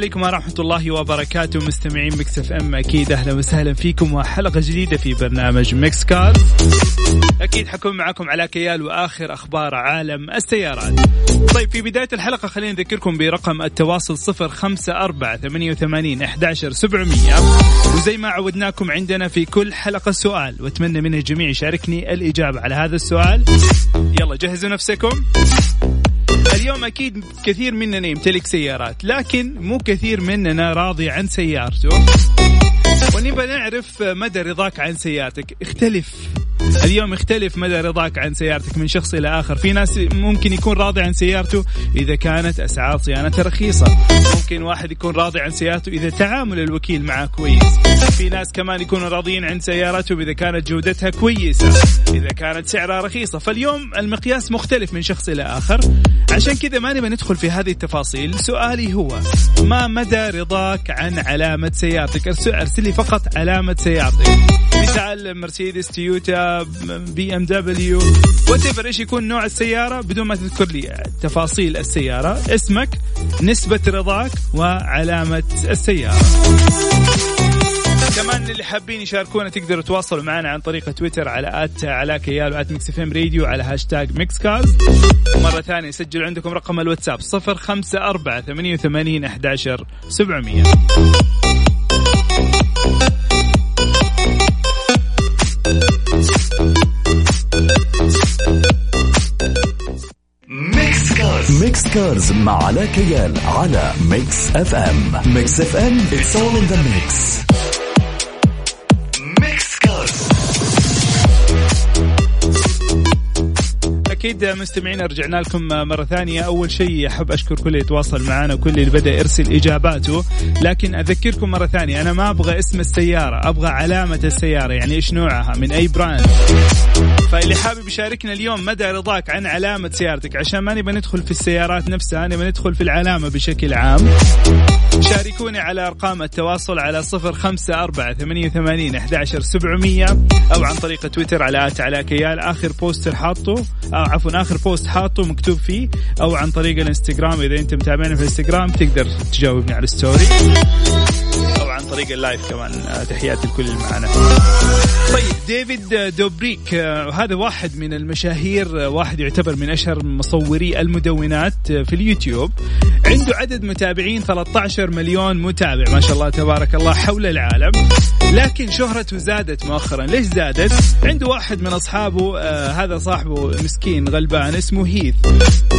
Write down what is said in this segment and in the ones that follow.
عليكم ورحمة الله وبركاته. مستمعين Mix FM أكيد أهلا وسهلا فيكم وحلقة جديدة في برنامج Mix Cars. أكيد حكون معكم علاء كيال وآخر أخبار عالم السيارات. طيب في بداية الحلقة خلينا نذكركم برقم التواصل صفر خمسة أربعة ثمانية وثمانين أحداشر سبعمية. وزي ما عودناكم عندنا في كل حلقة سؤال وأتمنى من الجميع يشاركني الإجابة على هذا السؤال. يلا جهزوا نفسكم. اليوم أكيد كثير مننا يمتلك سيارات لكن مو كثير مننا راضي عن سيارته. ونبى نعرف مدى رضاك عن سيارتك. اختلف. اليوم يختلف مدى رضاك عن سيارتك من شخص إلى آخر. في ناس ممكن يكون راضي عن سيارته إذا كانت أسعار صيانتها رخيصة. ممكن واحد يكون راضي عن سيارته إذا تعامل الوكيل معه كويس. في ناس كمان يكونوا راضيين عن سيارتهم إذا كانت جودتها كويسة. إذا كانت سعرها رخيصة. فاليوم المقياس مختلف من شخص إلى آخر. عشان كذا ما نبغى ندخل في هذه التفاصيل. سؤالي هو ما مدى رضاك عن علامة سيارتك؟ ارسل لي فقط علامة سيارتك. مثال مرسيدس تويوتا بي إم دبليو. وات إيش يكون نوع السيارة بدون ما تذكر لي تفاصيل السيارة اسمك نسبة رضاك وعلامة السيارة. كمان اللي حابين يشاركونا تقدروا تواصلوا معنا عن طريق تويتر على at علاء كيال و at Mix FM Radio على هاشتاج Mix Cars مرة ثانية سجلوا عندكم رقم الواتساب صفر خمسة أربعة ثمانية وثمانين أحداشر Mix Cars مع علاء كيال على Mix FM. Mix FM all in the mix. Mix أكيد مستمعين رجعنا لكم مرة ثانية. أول شيء أحب أشكر كل اللي يتواصل معنا وكل اللي بدأ يرسل إجاباته. لكن أذكركم مرة ثانية أنا ما أبغى اسم السيارة أبغى علامة السيارة. يعني إيش نوعها؟ من أي brand فاللي حابب يشاركنا اليوم مدى رضاك عن علامة سيارتك؟ عشان ما نبغى ندخل في السيارات نفسها نبغى ندخل في العلامة بشكل عام. شاركوني على أرقام التواصل على صفر خمسة أربعة ثمانية وثمانين أحداشر سبعمية أو عن طريق تويتر على at علاء كيال. آخر poster حاطه أو عفوا آخر post حاطه مكتوب فيه أو عن طريق الإنستغرام. إذا أنت متابعنا في الإنستغرام تقدر تجاوبني على ال story. أو عن طريق ال live كمان. آه، تحياتي لكل اللي معنا. طيب ديفيد دوبريك آه، هذا واحد من المشاهير آه، واحد يعتبر من أشهر مصوري المدونات في اليوتيوب. عنده عدد متابعين 13 مليون متابع ما شاء الله تبارك الله حول العالم. لكن شهرته زادت مؤخرا. ليش زادت؟ عنده واحد من أصحابه هذا صاحبه مسكين غلبان اسمه هيث.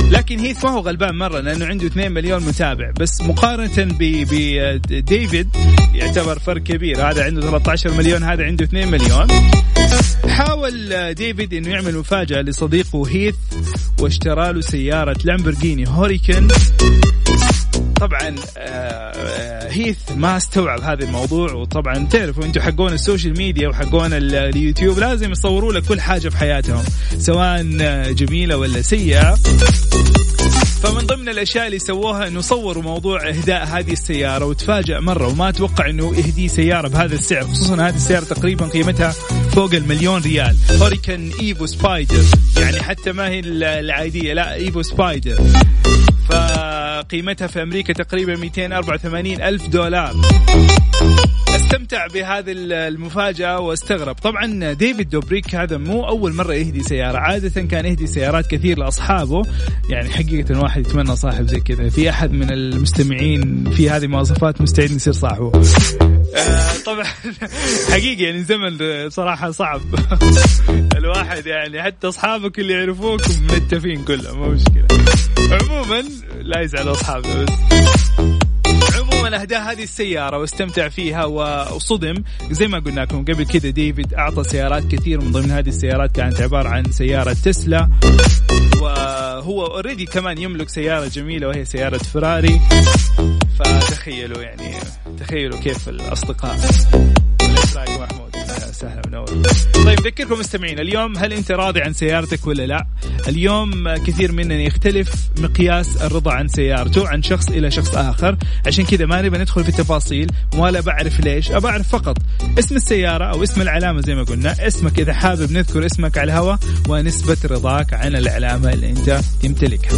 لكن هيث ما هو غلبان مرة لأنه عنده 2 مليون متابع. بس مقارنة بديفيد يعتبر فرق كبير. هذا عنده 13 مليون هذا عنده 2 مليون. حاول ديفيد إنه يعمل مفاجأة لصديقه هيث واشترى له سيارة لامبورجيني Huracan. طبعا آه، آه، هيث ما استوعب هذا الموضوع. وطبعا تعرفوا أنتم حقون ال social media وحقون ال- اليوتيوب لازم يصوروا لك كل حاجة في حياتهم سواء آه، جميلة ولا سيئة. فمن ضمن الأشياء اللي سووها إنه صوروا موضوع إهداء هذه السيارة وتفاجأ مرة وما أتوقع إنه يهدي سيارة بهذا السعر خصوصا هذه السيارة تقريبا قيمتها فوق المليون ريال. Huracan Evo Spyder يعني حتى ما هي ال- العادية لا Evo Spyder فقيمتها في أمريكا تقريبا 284 ألف دولار. استمتع بهذه المفاجأة واستغرب. طبعا ديفيد دوبريك هذا مو أول مرة يهدي سيارة. عادة كان يهدي سيارات كثير لأصحابه. يعني حقيقة واحد يتمنى صاحب زي كذا. في أحد من المستمعين في هذه المواصفات مستعد يصير صاحبه. آه، طبعا حقيقي يعني زمن صراحة صعب. الواحد يعني حتى أصحابك اللي يعرفوك ملتفين كلهم مو مشكلة. عموما لا يزعل أصحابه. بس عموما اهدى هذه السيارة واستمتع فيها وصدم. زي ما قلنا لكم قبل كذا ديفيد أعطى سيارات كثير من ضمن هذه السيارات كانت عبارة عن سيارة تسلا. هو already كمان يملك سيارة جميلة وهي سيارة فراري. فتخيلوا يعني تخيلوا كيف الأصدقاء. إيش محمود سهلا منور طيب ذكركم مستمعين اليوم هل أنت راضي عن سيارتك ولا لا؟ اليوم كثير مننا يختلف مقياس الرضا عن سيارته عن شخص إلى شخص آخر. عشان كذا ما نبي ندخل في التفاصيل ولا بعرف ليش أبى أعرف فقط اسم السيارة أو اسم العلامة زي ما قلنا. اسمك إذا حابب نذكر اسمك على الهواء ونسبة رضاك عن العلامه اللي أنت تمتلكها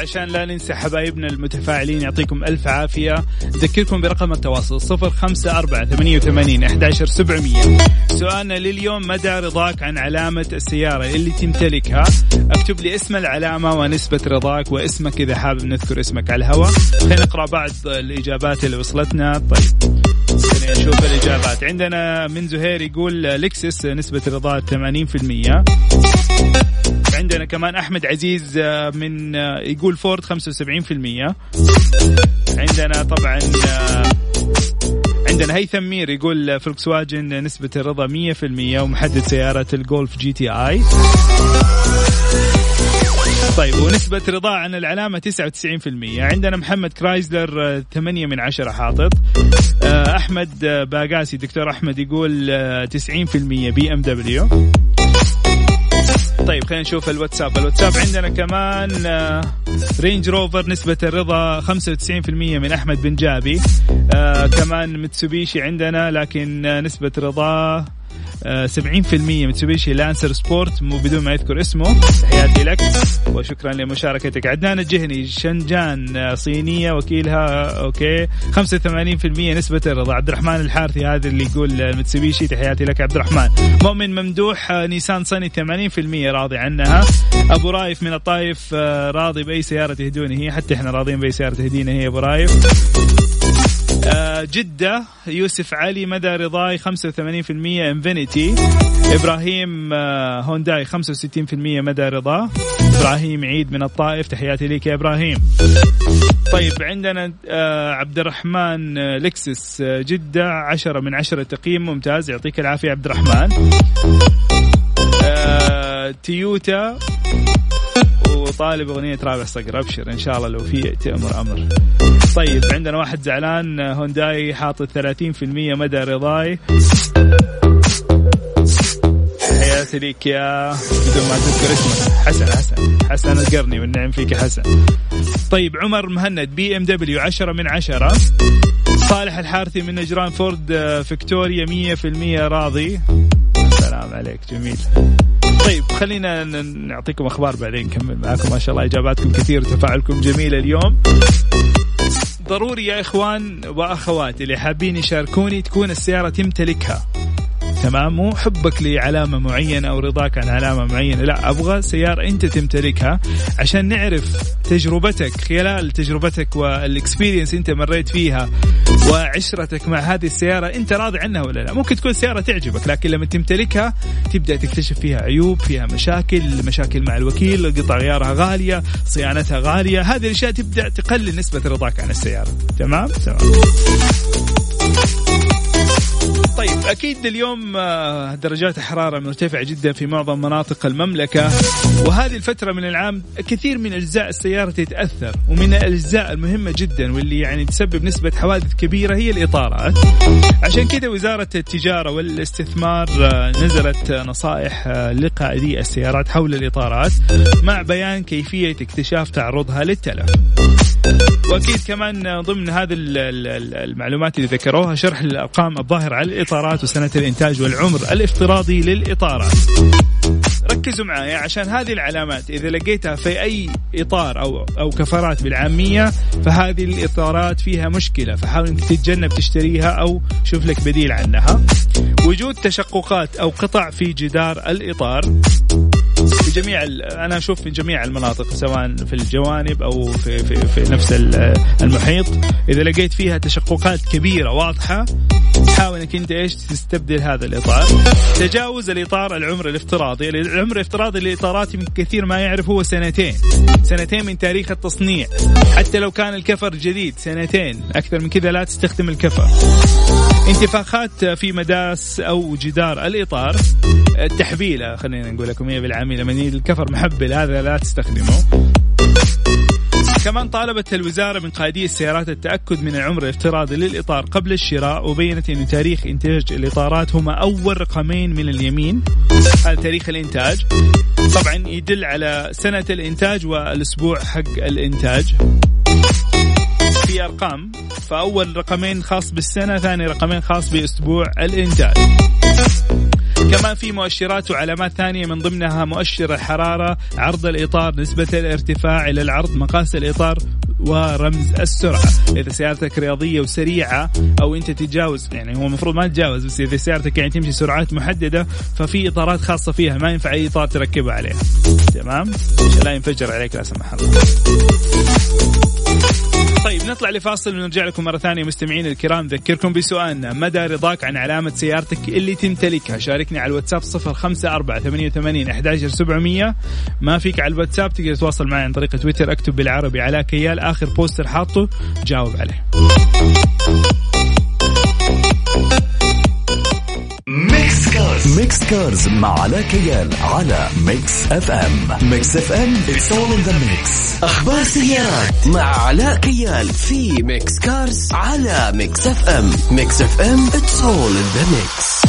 عشان لا ننسى حبايبنا المتفاعلين يعطيكم ألف عافية. ذكركم برقم التواصل صفر خمسة أربعة ثمانية وثمانين أحد سبعمية. سؤالنا لليوم مدى رضاك عن علامة السيارة اللي تمتلكها؟ اكتب لي اسم العلامة ونسبة رضاك واسمك إذا حابب نذكر اسمك على الهواء خلينا نقرأ بعض الإجابات اللي وصلتنا. طيب نشوف الإجابات. عندنا من زهير يقول لكسس نسبة رضاه 80% عندنا كمان أحمد عزيز آه، من آه، يقول فورد 75% عندنا طبعا آه، عندنا هيثم مير يقول فولكس واجن نسبة الرضا 100% ومحدد سيارة الجولف GTI. طيب ونسبة رضا عن العلامة 99% عندنا محمد كرايزلر 8 من 10 حاطط. أحمد باقاسي دكتور أحمد يقول 90% بي إم دبليو. طيب خلينا نشوف الواتساب. الواتساب عندنا كمان رينج آه، روفر نسبة الرضا 95% من أحمد بن جابي. آه كمان متسوبيشي عندنا لكن آه، نسبة رضاه 70% متسوبيشي لانسر سبورت مو بدون ما يذكر اسمه. تحياتي لك وشكرا لمشاركتك. عدنان الجهني شنجان آه، صينية وكيلها okay. 85% نسبة الرضا عبد الرحمن الحارثي هذا اللي يقول المتسوبيشي تحياتي لك عبد الرحمن مؤمن ممدوح آه، نيسان صني 80% راضي عنها. أبو رايف من الطايف آه، راضي بأي سيارة تهدوني هي؟ حتى إحنا راضيين بأي سيارة تهدينا هي أبو رايف. آه، جدة يوسف علي مدى رضاي 85% انفينيتي. إبراهيم آه، هونداي 65% مدى رضاه إبراهيم عيد من الطائف تحياتي لك يا إبراهيم. طيب عندنا آه، عبد الرحمن لكسس جدة 10 من 10 تقييم ممتاز. يعطيك العافية عبد الرحمن تيوتا وطالب أغنية رابع صقر أبشر إن شاء الله لو في تأمر أمر. طيب عندنا واحد زعلان هونداي حاطط 30% مدى رضاي. تحياتي ليك يا بدون ما تذكر اسمك حسن حسن حسن القرني والنعم فيك حسن. طيب عمر مهند بي إم دبليو 10 من 10 صالح الحارثي من نجران فورد فيكتوريا 100% راضي. سلام عليك جميل. طيب خلينا نعطيكم أخبار بعدين نكمل معاكم. ما شاء الله إجاباتكم كثير وتفاعلكم جميل اليوم. ضروري يا إخوان واخوات اللي حابين يشاركوني تكون السيارة تمتلكها. تمام؟ مو حبك لعلامة معينة أو رضاك عن علامة معينة لا أبغى سيارة أنت تمتلكها عشان نعرف تجربتك خلال تجربتك والاكسبيرينس أنت مريت فيها وعشرتك مع هذه السيارة أنت راضي عنها ولا لا؟ ممكن تكون سيارة تعجبك لكن لما تمتلكها تبدأ تكتشف فيها عيوب فيها مشاكل مشاكل مع الوكيل قطع غيارها غالية صيانتها غالية هذه الأشياء تبدأ تقلل نسبة رضاك عن السيارة. تمام؟ تمام. أكيد اليوم آه، درجات الحراره مرتفعة جدا في معظم مناطق المملكة وهذه الفترة من العام كثير من أجزاء السيارة تتأثر ومن الأجزاء المهمة جدا واللي يعني تسبب نسبة حوادث كبيرة هي الإطارات. عشان كذا وزارة التجارة والاستثمار آه، نزلت نصائح آه، لقائدي السيارات حول الإطارات مع بيان كيفية اكتشاف تعرضها للتلف. وأكيد كمان ضمن هذه المعلومات اللي ذكروها شرح الأرقام الظاهرة على الإطارات وسنة الإنتاج والعمر الافتراضي للإطارات. ركزوا معايا عشان هذه العلامات إذا لقيتها في أي إطار أو أو كفرات بالعامية فهذه الإطارات فيها مشكلة فحاول إنك تتجنب تشتريها أو شوف لك بديل عنها. وجود تشققات أو قطع في جدار الإطار. في جميع أنا أشوف في جميع المناطق سواء في الجوانب أو في في, في نفس المحيط. إذا لقيت فيها تشققات كبيرة واضحة حاول إنك أنت إيش؟ تستبدل هذا الإطار. تجاوز الإطار العمر الافتراضي. العمر الافتراضي للاطارات يمكن كثير ما يعرف هو سنتين. سنتين من تاريخ التصنيع. حتى لو كان الكفر جديد سنتين. أكثر من كذا لا تستخدم الكفر. انتفاخات في مداس أو جدار الإطار. التحبيلة خلينا نقول لكم هي بالعاميه لما الكفر محبل هذا لا تستخدمه. كمان طالبت الوزارة من قائدي السيارات التأكد من العمر الافتراضي للإطار قبل الشراء وبينت أن تاريخ إنتاج الإطارات هما أول رقمين من اليمين. هذا تاريخ الإنتاج. طبعا يدل على سنة الإنتاج والأسبوع حق الإنتاج. في أرقام فأول رقمين خاص بالسنة ثاني رقمين خاص بأسبوع الإنتاج. كمان في مؤشرات وعلامات ثانية من ضمنها مؤشر الحرارة عرض الإطار نسبة الارتفاع إلى العرض مقاس الإطار ورمز السرعة. إذا سيارتك رياضية وسريعة أو أنت تتجاوز يعني هو المفروض ما تتجاوز بس إذا سيارتك يعني تمشي سرعات محددة ففي إطارات خاصة فيها ما ينفع أي إطار تركبها عليها. تمام؟ لا ينفجر عليك لا سمح الله. طيب نطلع لفاصل ونرجع لكم مرة ثانية مستمعين الكرام. ذكركم بسؤالنا مدى رضاك عن علامة سيارتك اللي تمتلكها؟ شاركني على الواتساب صفر خمسة أربعة ثمانية وثمانين أحد سبعمية. ما فيك على الواتساب تقدر تتواصل معي عن طريق تويتر اكتب بالعربي على كيال. آخر بوستر حاطه جاوب عليه. Mix Cars مع علاء كيال على Mix FM Mix FM it's all in the mix أخبار سيارات مع علاء كيال في Mix Cars على Mix FM Mix FM it's all in the mix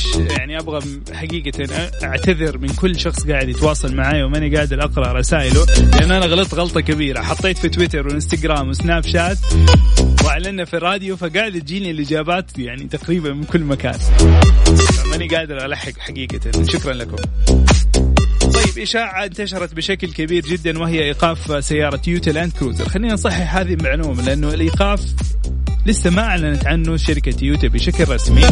معلش يعني أبغى حقيقة أعتذر من كل شخص قاعد يتواصل معي وماني قادر أقرأ رسائله لأن أنا غلطت غلطة كبيرة. حطيت في تويتر وإنستغرام وسناب شات واعلنا في الراديو فقاعد تجيني الإجابات يعني تقريبا من كل مكان. ماني قادر ألحق حقيقة. شكرا لكم. طيب إشاعة انتشرت بشكل كبير جدا وهي إيقاف سيارة يوتا لاند كروزر. خلينا نصحح هذه المعلومة لأنه الإيقاف لسه ما أعلنت عنه شركة تويوتا بشكل رسمي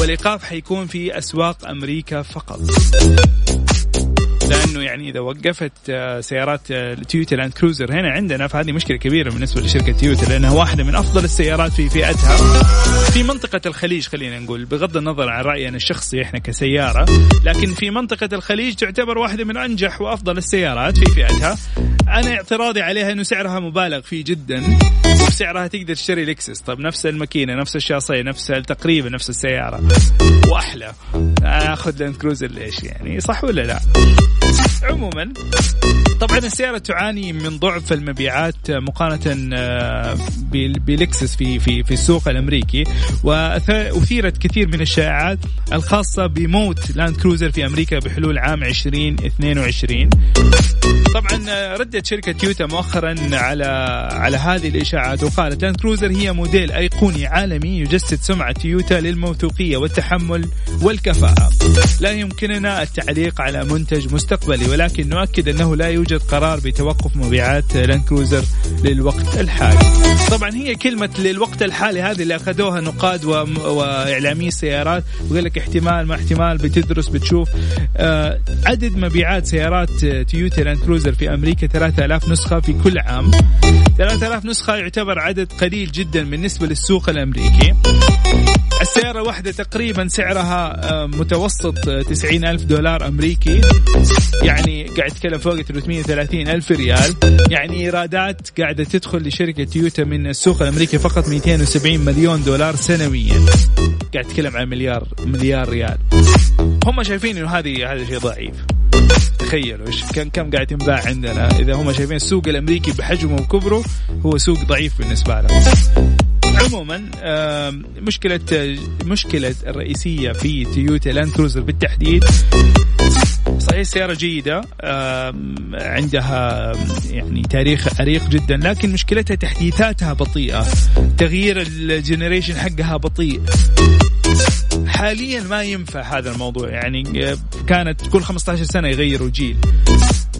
والإيقاف حيكون في أسواق أمريكا فقط. لأنه يعني إذا وقفت آه، سيارات تويوتا لاند كروزر هنا عندنا فهذه مشكلة كبيرة بالنسبة لشركة تويوتا لأنها واحدة من أفضل السيارات في فئتها. في منطقة الخليج خلينا نقول بغض النظر عن رأينا الشخصي إحنا كسيارة لكن في منطقة الخليج تعتبر واحدة من أنجح وأفضل السيارات في فئتها. أنا اعتراضي عليها إنه سعرها مبالغ فيه جدا وبسعرها تقدر تشتري لكسس. طب نفس الماكينة نفس الشاصيه نفس تقريبا نفس السيارة. وأحلى. آخذ لاند كروزر ليش يعني؟ صح ولا لا؟ عموما طبعا السيارة تعاني من ضعف المبيعات مقارنة آه، بلكسس في في في السوق الأمريكي واثيرت كثير من الشائعات الخاصة بموت لاند كروزر في أمريكا بحلول عام 2022 طبعا ردت شركة تويوتا مؤخرا على على هذه الإشاعات وقالت لاند كروزر هي موديل أيقوني عالمي يجسد سمعة تويوتا للموثوقية والتحمل والكفاءة. لا يمكننا التعليق على منتج مستقبلي ولكن نؤكد أنه لا يوجد قرار بتوقف مبيعات لاند كروزر للوقت الحالي. طبعا هي كلمة للوقت الحالي هذه اللي أخذوها نقاد واعلامي السيارات وقال لك احتمال ما احتمال بتدرس بتشوف. آه عدد مبيعات سيارات تويوتا لاند كروزر في أمريكا 3000 نسخة في كل عام. 3000 نسخة يعتبر عدد قليل جدا بالنسبة للسوق الأمريكي. السيارة واحدة تقريبا سعرها آه، متوسط 90 ألف دولار أمريكي. يعني قاعد يتكلم فوق 330 ألف ريال. يعني إيرادات قاعدة تدخل لشركة تويوتا من السوق الأمريكي فقط 270 مليون دولار سنويا. قاعد يتكلم عن مليار مليار ريال. هم شايفين إنه هذه هذا شيء ضعيف. تخيلوا إيش كم كم قاعد ينباع عندنا. إذا هم شايفين السوق الأمريكي بحجمه وكبره هو سوق ضعيف بالنسبة لهم. عموما مشكلة مشكلة الرئيسية في تويوتا لاند كروزر بالتحديد صحيح سيارة جيدة عندها يعني تاريخ عريق جدا لكن مشكلتها تحديثاتها بطيئة تغيير ال generation حقها بطيء. حاليا ما ينفع هذا الموضوع يعني كانت كل 15 سنة يغيروا جيل.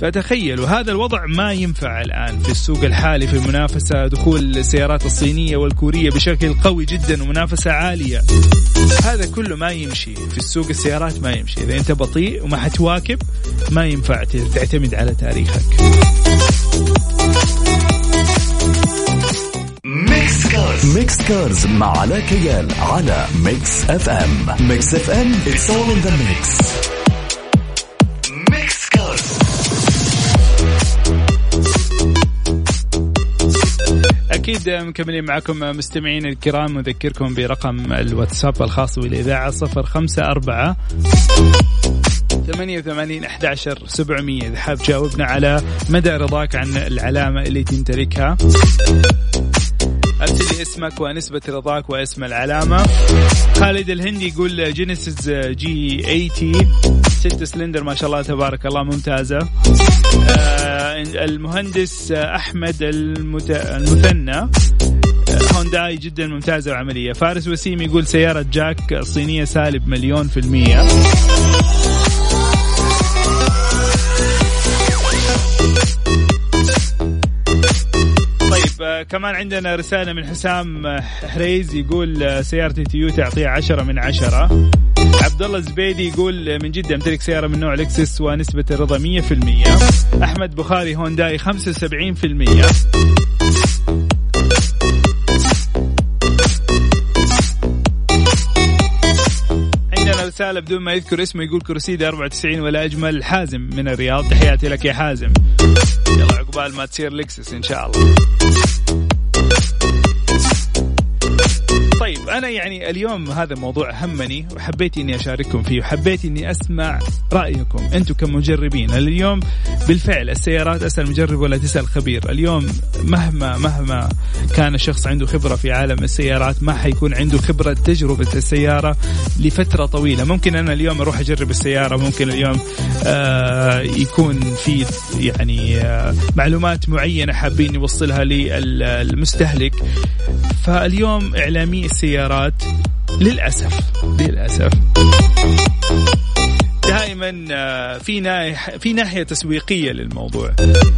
فتخيلوا هذا الوضع ما ينفع الآن في السوق الحالي في المنافسه دخول السيارات الصينية والكورية بشكل قوي جدا ومنافسة عالية. هذا كله ما يمشي في السوق السيارات ما يمشي. إذا أنت بطيء وما حتواكب ما ينفع تعتمد على تاريخك. Mix Cars Mix Cars مع علاء كيال على Mix FM Mix FM it's all in the mix. أكيد مكملين معكم مستمعين الكرام. نذكركم برقم الواتساب الخاص بالإذاعة 054 88 11 700 إذا حاب تجاوبنا على مدى رضاك عن العلامة اللي تمتلكها. أرسل اسمك ونسبة رضاك واسم العلامة. خالد الهندي يقول جينيسيس G 80 ست سلندر ما شاء الله تبارك الله ممتازة. آه المهندس أحمد المت... المثنى. آه، هونداي جدا ممتازة وعملية فارس وسيم يقول سيارة جاك صينية سالب مليون في المية. كمان عندنا رسالة من حسام حريز يقول سيارتي تويوتا أعطيها عشرة من عشرة. عبد الله الزبيدي يقول من جدة أمتلك سيارة من نوع لكسس ونسبة الرضا 100% أحمد بخاري هونداي 75% رسالة بدون ما يذكر اسمه يقول كروسيدا 94 ولا أجمل حازم من الرياض. تحياتي لك يا حازم. يلا عقبال ما تصير لكسس إن شاء الله. طيب أنا يعني اليوم هذا الموضوع همني وحبيت إني أشارككم فيه وحبيت إني أسمع رأيكم أنتم كمجربين. اليوم بالفعل السيارات أسأل مجرب ولا تسأل خبير. اليوم مهما مهما كان الشخص عنده خبرة في عالم السيارات ما حيكون عنده خبرة تجربة السيارة لفترة طويلة. ممكن أنا اليوم أروح أجرب السيارة ممكن اليوم آه يكون في يعني آه معلومات معينة حابين نوصلها للمستهلك. فاليوم إعلامي السيارات للأسف. للأسف. دائما آه، في ناحية في ناحية تسويقية للموضوع.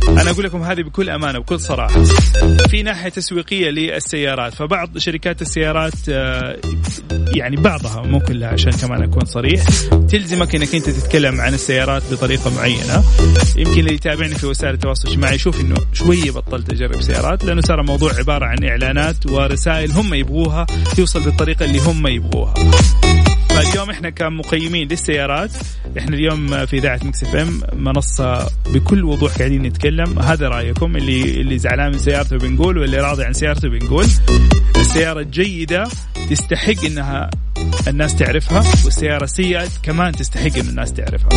أنا أقول لكم هذه بكل أمانة وبكل صراحة. في ناحية تسويقية للسيارات فبعض شركات السيارات آه، يعني بعضها مو كلها عشان كمان أكون صريح تلزمك إنك أنت تتكلم عن السيارات بطريقة معينة. يمكن اللي يتابعني في وسائل التواصل الاجتماعي يشوف إنه شوية بطلت أجرب سيارات لأنه صار الموضوع عبارة عن إعلانات ورسائل هم يبغوها توصل بالطريقة اللي هم يبغوها. فاليوم إحنا كمقيمين للسيارات إحنا اليوم في إذاعة Mix FM منصة بكل وضوح قاعدين نتكلم. هذا رأيكم اللي اللي زعلان من سيارته بنقول واللي راضي عن سيارته بنقول. السيارة الجيده تستحق إنها الناس تعرفها والسيارة السيئه كمان تستحق إن الناس تعرفها.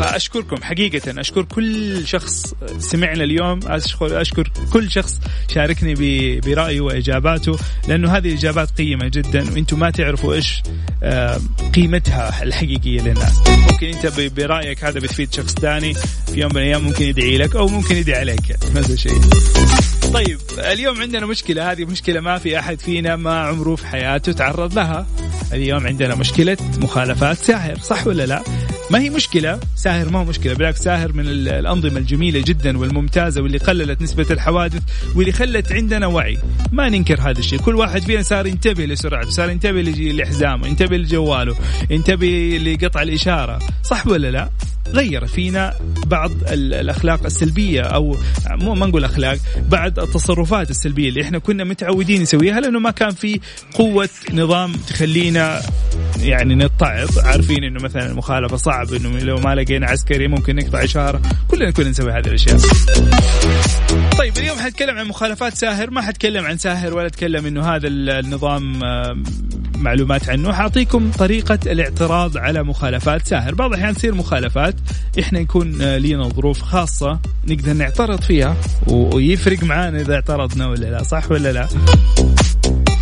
فاشكركم حقيقة أشكر كل شخص سمعنا اليوم اشكر أشكر كل شخص شاركني برأيه وإجاباته لأنه هذه الإجابات قيمة جدا وأنتم ما تعرفوا إيش آه، قيمتها الحقيقية للناس. ممكن أنت برأيك هذا بتفيد شخص ثاني في يوم من الأيام ممكن يدعي لك أو ممكن يدعي عليك نفس الشيء طيب اليوم عندنا مشكلة هذه مشكلة ما في أحد فينا ما عمره في حياته تعرض لها. اليوم عندنا مشكلة مخالفات ساهر صح ولا لا؟ ما هي مشكلة؟ ساهر ما هو مشكلة بالعكس ساهر من الأنظمة الجميلة جدا والممتازة واللي قللت نسبة الحوادث واللي خلت عندنا وعي. ما ننكر هذا الشيء. كل واحد فينا صار ينتبه لسرعته صار ينتبه لحزامه ينتبه لجواله ينتبه لقطع الإشارة. صح ولا لا؟ غير فينا بعض الأخلاق السلبية أو مو ما نقول أخلاق بعض التصرفات السلبية اللي إحنا كنا متعودين نسويها لأنه ما كان في قوة نظام تخلينا يعني نتعظ عارفين إنه مثلا المخالفة صعب إنه لو ما لقينا عسكري ممكن نقطع إشارة. كلنا كنا نسوي هذه الأشياء. طيب اليوم حنتكلم عن مخالفات ساهر ما حتكلم عن ساهر ولا أتكلم إنه هذا النظام معلومات عنه. حاعطيكم طريقة الاعتراض على مخالفات ساهر. بعض الأحيان تصير مخالفات إحنا يكون لينا ظروف خاصة نقدر نعترض فيها ويفرق معانا إذا اعترضنا ولا لا صح ولا لا؟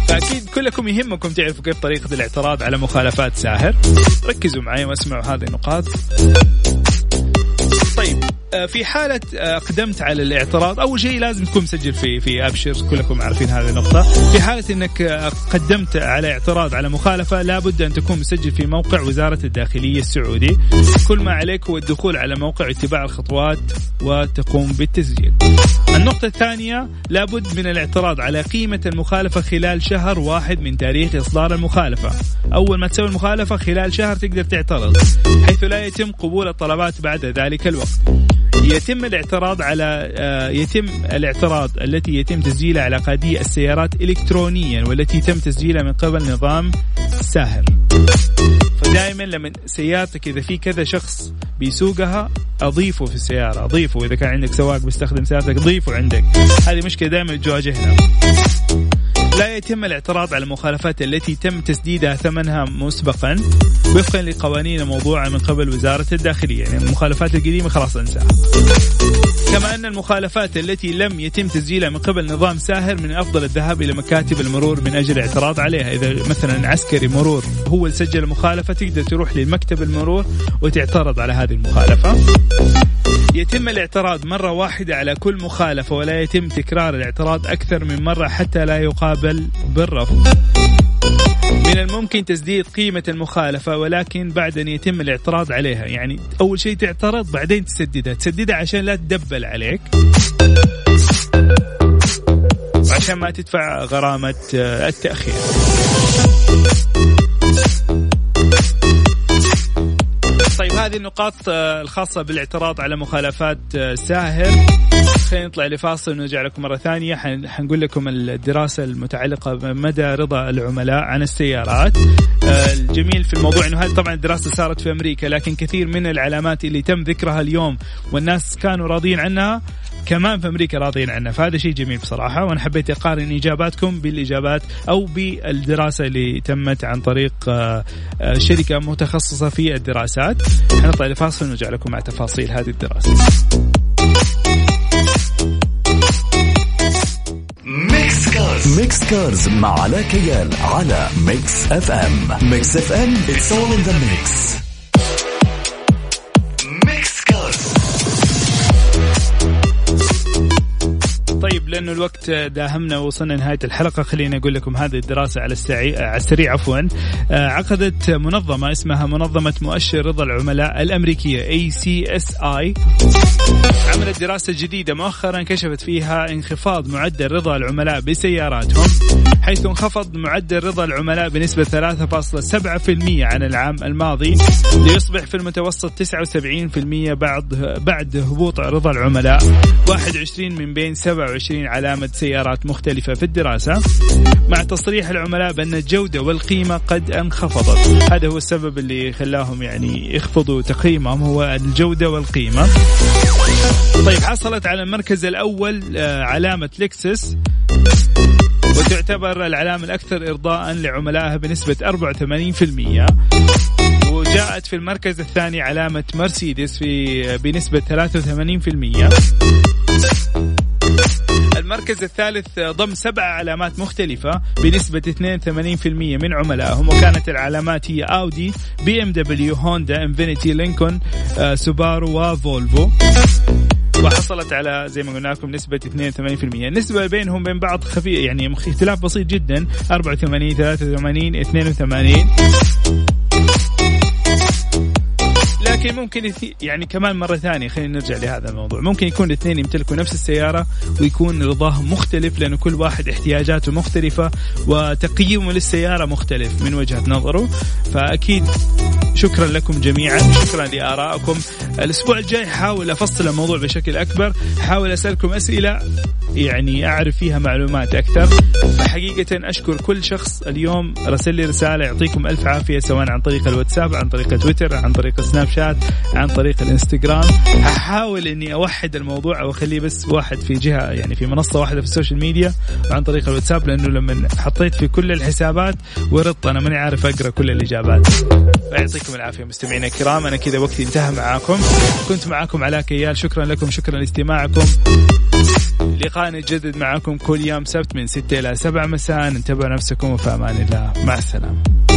فأكيد كلكم يهمكم تعرفوا كيف طريقة الاعتراض على مخالفات ساهر. ركزوا معي واسمعوا هذه النقاط. في حالة آه، قدمت على الاعتراض أول شيء لازم تكون مسجل في في أبشر كلكم عارفين هذه النقطة. في حالة أنك آه، قدمت على اعتراض على مخالفة لابد أن تكون مسجل في موقع وزارة الداخلية السعودي. كل ما عليك هو الدخول على موقع اتباع الخطوات وتقوم بالتسجيل. النقطة الثانية لابد من الاعتراض على قيمة المخالفة خلال شهر واحد من تاريخ إصدار المخالفة. أول ما تسوي المخالفة خلال شهر تقدر تعترض حيث لا يتم قبول الطلبات بعد ذلك الوقت. يتم الاعتراض على آه، يتم الاعتراض التي يتم تسجيلها على قادية السيارات إلكترونيا والتي تم تسجيلها من قبل نظام ساهر. فدائما لما سيارتك إذا في كذا شخص بيسوقها أضيفه في السيارة أضيفه. إذا كان عندك سواق بيستخدم سيارتك ضيفه عندك. هذه مشكلة دائما تواجهنا. لا يتم الاعتراض على المخالفات التي تم تسديدها ثمنها مسبقا وفقا لقوانين موضوعة من قبل وزارة الداخلية. يعني المخالفات القديمة خلاص انساها كما أن المخالفات التي لم يتم تسجيلها من قبل نظام ساهر من الأفضل الذهاب إلى مكاتب المرور من أجل الاعتراض عليها. إذا مثلا عسكري مرور هو اللي سجل المخالفة تقدر تروح لمكتب المرور وتعترض على هذه المخالفة. يتم الاعتراض مرة واحدة على كل مخالفة ولا يتم تكرار الاعتراض أكثر من مرة حتى لا يقابل بالرفض. من الممكن تسديد قيمة المخالفة ولكن بعد أن يتم الاعتراض عليها. يعني أول شيء تعترض بعدين تسددها. تسددها عشان لا تدبل عليك. عشان ما تدفع غرامة آه، التأخير. طيب هذه النقاط آه، الخاصة بالاعتراض على مخالفات آه، ساهر. خلينا نطلع لفاصل ونرجع لكم مرة ثانية. حنقول لكم الدراسة المتعلقة بمدى رضا العملاء عن السيارات. آه، الجميل في الموضوع إنه هذه طبعا الدراسة صارت في أمريكا لكن كثير من العلامات اللي تم ذكرها اليوم والناس كانوا راضيين عنها كمان في أمريكا راضيين عنها فهذا شيء جميل بصراحة وأنا حبيت أقارن إجاباتكم بالإجابات أو بالدراسة اللي تمت عن طريق آه، آه، شركة متخصصة في الدراسات. حنطلع لفاصل ونرجع لكم مع تفاصيل هذه الدراسة. Mix Cars Mix Cars مع علاء كيال على Mix FM Mix FM it's all in the mix. طيب لأنه الوقت داهمنا ووصلنا نهايه الحلقة. خليني أقول لكم هذه الدراسة على السريع على السريع عفوا. آه، عقدت منظمة اسمها منظمة مؤشر رضا العملاء الأمريكية اي عملت دراسة جديدة مؤخرا كشفت فيها انخفاض معدل رضا العملاء بسياراتهم. حيث انخفض معدل رضا العملاء بنسبة 3.7% عن العام الماضي ليصبح في المتوسط 79% بعد بعد هبوط رضا العملاء 21 من بين 27 علامة سيارات مختلفة في الدراسة. مع تصريح العملاء بأن الجودة والقيمة قد انخفضت. هذا هو السبب اللي خلاهم يعني يخفضوا تقييمهم هو الجودة والقيمة. طيب حصلت على المركز الأول آه، علامة لكسس وتعتبر العلامة الأكثر إرضاء لعملائها بنسبة 84% وجاءت في المركز الثاني علامة مرسيدس في بنسبة 83% المركز الثالث ضم سبع علامات مختلفة بنسبة 82% من عملائهم وكانت العلامات هي أودي بي إم دبليو هوندا إنفينيتي لينكولن آه، سوبارو وفولفو. وحصلت على زي ما قلنا لكم نسبة 82% النسبة بينهم بين بعض خفيفة يعني اختلاف بسيط جدا. 84 83 82 لكن ممكن يعني كمان مرة ثانية خلينا نرجع لهذا الموضوع. ممكن يكون الاثنين يمتلكوا نفس السيارة ويكون رضاهم مختلف لأنه كل واحد احتياجاته مختلفة وتقييمه للسيارة مختلف من وجهة نظره. فأكيد شكرا لكم جميعا شكرا لآرائكم. الأسبوع الجاي حاول أفصل الموضوع بشكل أكبر حاول أسألكم أسئلة. يعني أعرف فيها معلومات أكثر. حقيقة أشكر كل شخص اليوم رسل لي رسالة يعطيكم ألف عافية سواء عن طريق الواتساب عن طريق تويتر عن طريق سناب شات عن طريق الإنستغرام. هحاول إني أوحد الموضوع أو أخليه بس واحد في جهة يعني في منصة واحدة في ال social media وعن طريق الواتساب لأنه لما حطيت في كل الحسابات ورطت أنا ماني عارف أقرأ كل الإجابات. يعطيكم العافية مستمعينا الكرام أنا كذا وقتي انتهى معاكم. كنت معاكم علاء كيال شكرا لكم شكرا لاستماعكم. لقاء يتجدد معكم كل يوم سبت من 6 إلى 7 مساء. انتبهوا نفسكم وفي أمان الله. مع السلامة.